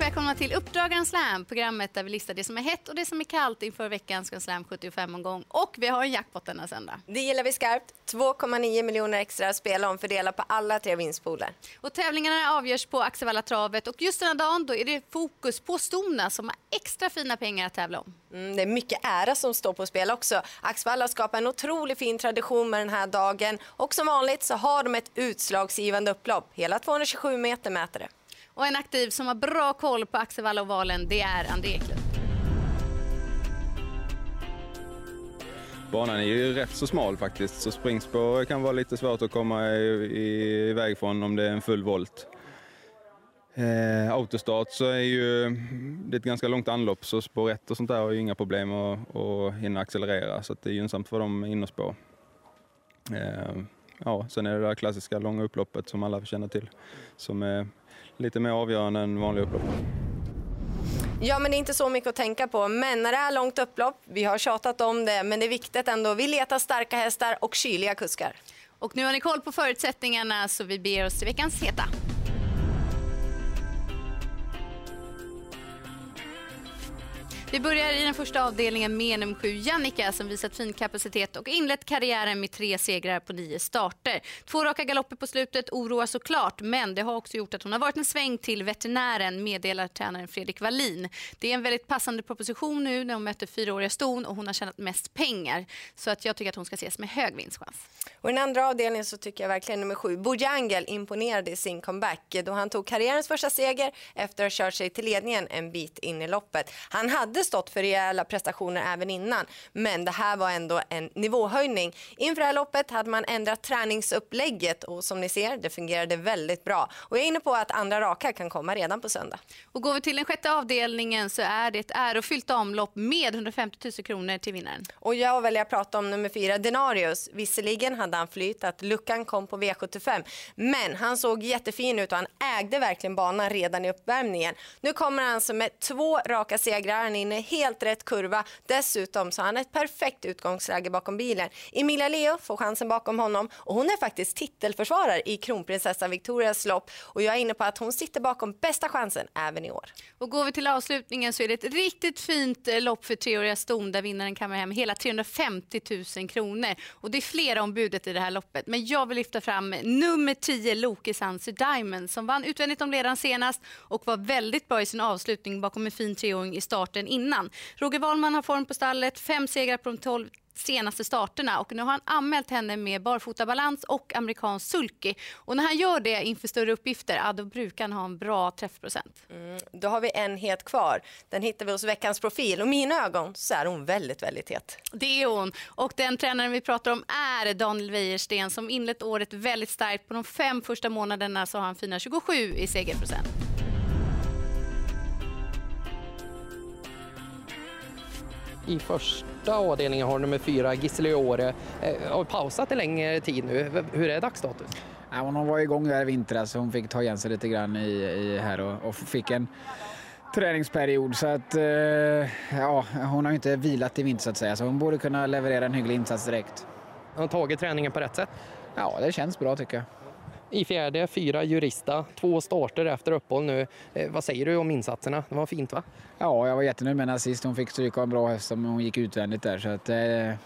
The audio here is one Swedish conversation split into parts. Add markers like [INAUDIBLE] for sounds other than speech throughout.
välkomna till Uppdragaren Slam, programmet där vi listar det som är hett och det som är kallt inför veckans Grand Slam 75-omgång. Och vi har en jackpot denna söndag. Det gillar vi skarpt. 2,9 miljoner extra att spela om fördela på alla tre vinstpooler. Och tävlingarna avgörs på Axevalla travet och just den här dagen då är det fokus på Stona som har extra fina pengar att tävla om. Mm, det är mycket ära som står på spel också. Axevalla skapar en otroligt fin tradition med den här dagen och som vanligt så har de ett utslagsgivande upplopp. Hela 227 meter mäter det. Och en aktiv som har bra koll på Axevalla-ovalen, det är André Eklund. Banan är ju rätt så smal faktiskt, så springspår kan vara lite svårt att komma iväg från om det är en full volt. Eh, autostart så är ju det är ett ganska långt anlopp så spår 1 och sånt där har ju inga problem att, att hinna accelerera så det är gynnsamt för dem innerspår. Eh, ja, sen är det det där klassiska långa upploppet som alla känner till som är lite mer avgörande än vanliga upplopp. Ja, men det är inte så mycket att tänka på. Men när det är långt upplopp, vi har tjatat om det, men det är viktigt ändå. Vi letar starka hästar och kyliga kuskar. Och nu har ni koll på förutsättningarna så vi ber oss till veckans heta. Vi börjar i den första avdelningen med nummer sju Jannica som visat fin kapacitet och inlett karriären med tre segrar på nio starter. Två raka galopper på slutet oroar såklart men det har också gjort att hon har varit en sväng till veterinären meddelar tränaren Fredrik Wallin. Det är en väldigt passande proposition nu när hon möter fyraåriga ston och hon har tjänat mest pengar. Så att jag tycker att hon ska ses med hög vinstchans. Och I den andra avdelningen så tycker jag verkligen nummer sju, Bojangel imponerade i sin comeback då han tog karriärens första seger efter att ha kört sig till ledningen en bit in i loppet. Han hade stått för rejäla prestationer även innan, men det här var ändå en nivåhöjning. Inför det här loppet hade man ändrat träningsupplägget och som ni ser, det fungerade väldigt bra. Och jag är inne på att andra raka kan komma redan på söndag. Och går vi till den sjätte avdelningen så är det ett ärofyllt omlopp med 150 000 kronor till vinnaren. Och jag väljer att prata om nummer fyra, Denarius. Visserligen hade han flyt att luckan kom på V75, men han såg jättefin ut och han ägde verkligen banan redan i uppvärmningen. Nu kommer han alltså med två raka segrar, han är är helt rätt kurva. Dessutom så har han ett perfekt utgångsläge bakom bilen. Emilia Leo får chansen bakom honom och hon är faktiskt titelförsvarare i kronprinsessan Victorias lopp och jag är inne på att hon sitter bakom bästa chansen även i år. Och går vi till avslutningen så är det ett riktigt fint eh, lopp för treåriga ston där vinnaren kammar hem hela 350 000 kronor. Och det är flera om budet i det här loppet. Men jag vill lyfta fram nummer 10 Loke Sansi Diamond som vann utvändigt om ledaren senast och var väldigt bra i sin avslutning bakom en fin treåring i starten innan. Roger Wahlman har form på stallet, fem segrar på de 12 senaste starterna och nu har han anmält henne med barfotabalans och amerikansk sulky. Och när han gör det inför större uppgifter, ja, då brukar han ha en bra träffprocent. Mm, då har vi en het kvar. Den hittar vi hos veckans profil och i mina ögon så är hon väldigt, väldigt het. Det är hon. Och den tränaren vi pratar om är Daniel Wäjersten som inlett året väldigt starkt. På de fem första månaderna så har han fina 27 i segerprocent. I första avdelningen har nummer fyra Gisleore eh, har pausat en längre tid nu. Hur är dagsstatus? Ja, hon var igång där i vintras så hon fick ta igen sig lite grann i, i här och, och, fick en träningsperiod så att eh, ja, hon har inte vilat i vinter så att säga så hon borde kunna leverera en hygglig insats direkt. Har hon tagit träningen på rätt sätt? Ja, det känns bra tycker jag. I fjärde, fyra jurista, två starter efter uppehåll nu. Eh, vad säger du om insatserna? Det var fint va? Ja, jag var jättenöjd med henne sist. Hon fick stryka en bra häst som hon gick utvändigt där. Så att, eh,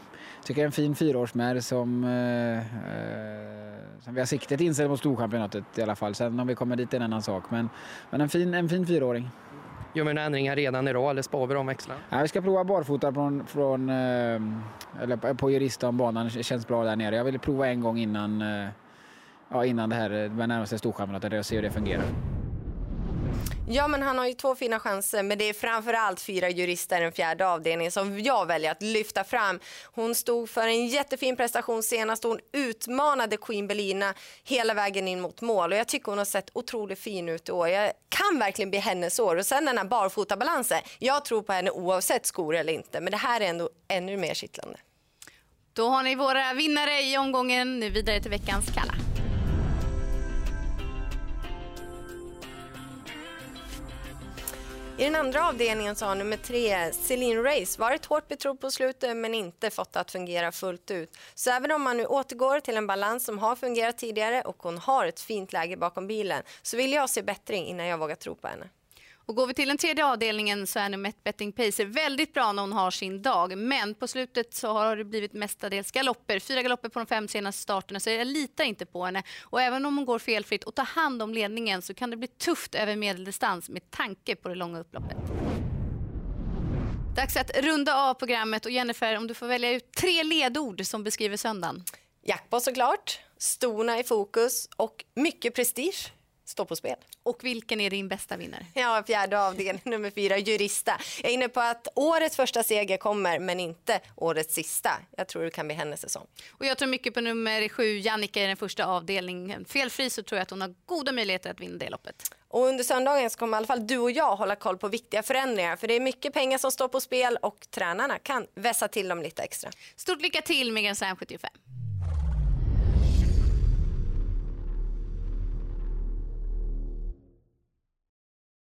tycker en fin fyraårsmär som, eh, eh, som vi har siktet inställt mot Storchampionatet i alla fall. Sen om vi kommer dit är en annan sak. Men, men en, fin, en fin fyraåring. Gör vi några ändringar redan idag eller spar vi de växlarna? Ja, vi ska prova barfota från, från, eh, eller på jurista om banan känns bra där nere. Jag vill prova en gång innan eh, ja, innan det här närmar sig Storchampionatet och se hur det fungerar. Ja, men han har ju två fina chanser, men det är framförallt fyra jurister i den fjärde avdelningen som jag väljer att lyfta fram. Hon stod för en jättefin prestation senast hon utmanade Queen Belina hela vägen in mot mål och jag tycker hon har sett otroligt fin ut i år. Jag kan verkligen bli hennes år och sen den här barfotabalansen. Jag tror på henne oavsett skor eller inte, men det här är ändå ännu mer kittlande. Då har ni våra vinnare i omgången. Nu vidare till veckans kalla. I den andra avdelningen så har nummer tre, Celine Race, varit hårt betrodd på slutet men inte fått det att fungera fullt ut. Så även om man nu återgår till en balans som har fungerat tidigare och hon har ett fint läge bakom bilen så vill jag se bättring innan jag vågar tro på henne. Och går vi till den tredje avdelningen så är nummer ett Betting Pacer väldigt bra när hon har sin dag. Men på slutet så har det blivit mestadels galopper. Fyra galopper på de fem senaste starterna så jag litar inte på henne. Och även om hon går felfritt och tar hand om ledningen så kan det bli tufft över medeldistans med tanke på det långa upploppet. Dags att runda av programmet och Jennifer om du får välja ut tre ledord som beskriver söndagen. Jackpot såklart, stona i fokus och mycket prestige står på spel. Och vilken är din bästa vinnare? Ja, fjärde avdelning [LAUGHS] nummer fyra, Jurista. Jag är inne på att årets första seger kommer, men inte årets sista. Jag tror det kan bli hennes säsong. Och jag tror mycket på nummer sju, Jannica i den första avdelningen. Felfri så tror jag att hon har goda möjligheter att vinna det loppet. Och under söndagen så kommer i alla fall du och jag hålla koll på viktiga förändringar. För det är mycket pengar som står på spel och tränarna kan vässa till dem lite extra. Stort lycka till med Grand Slam 75.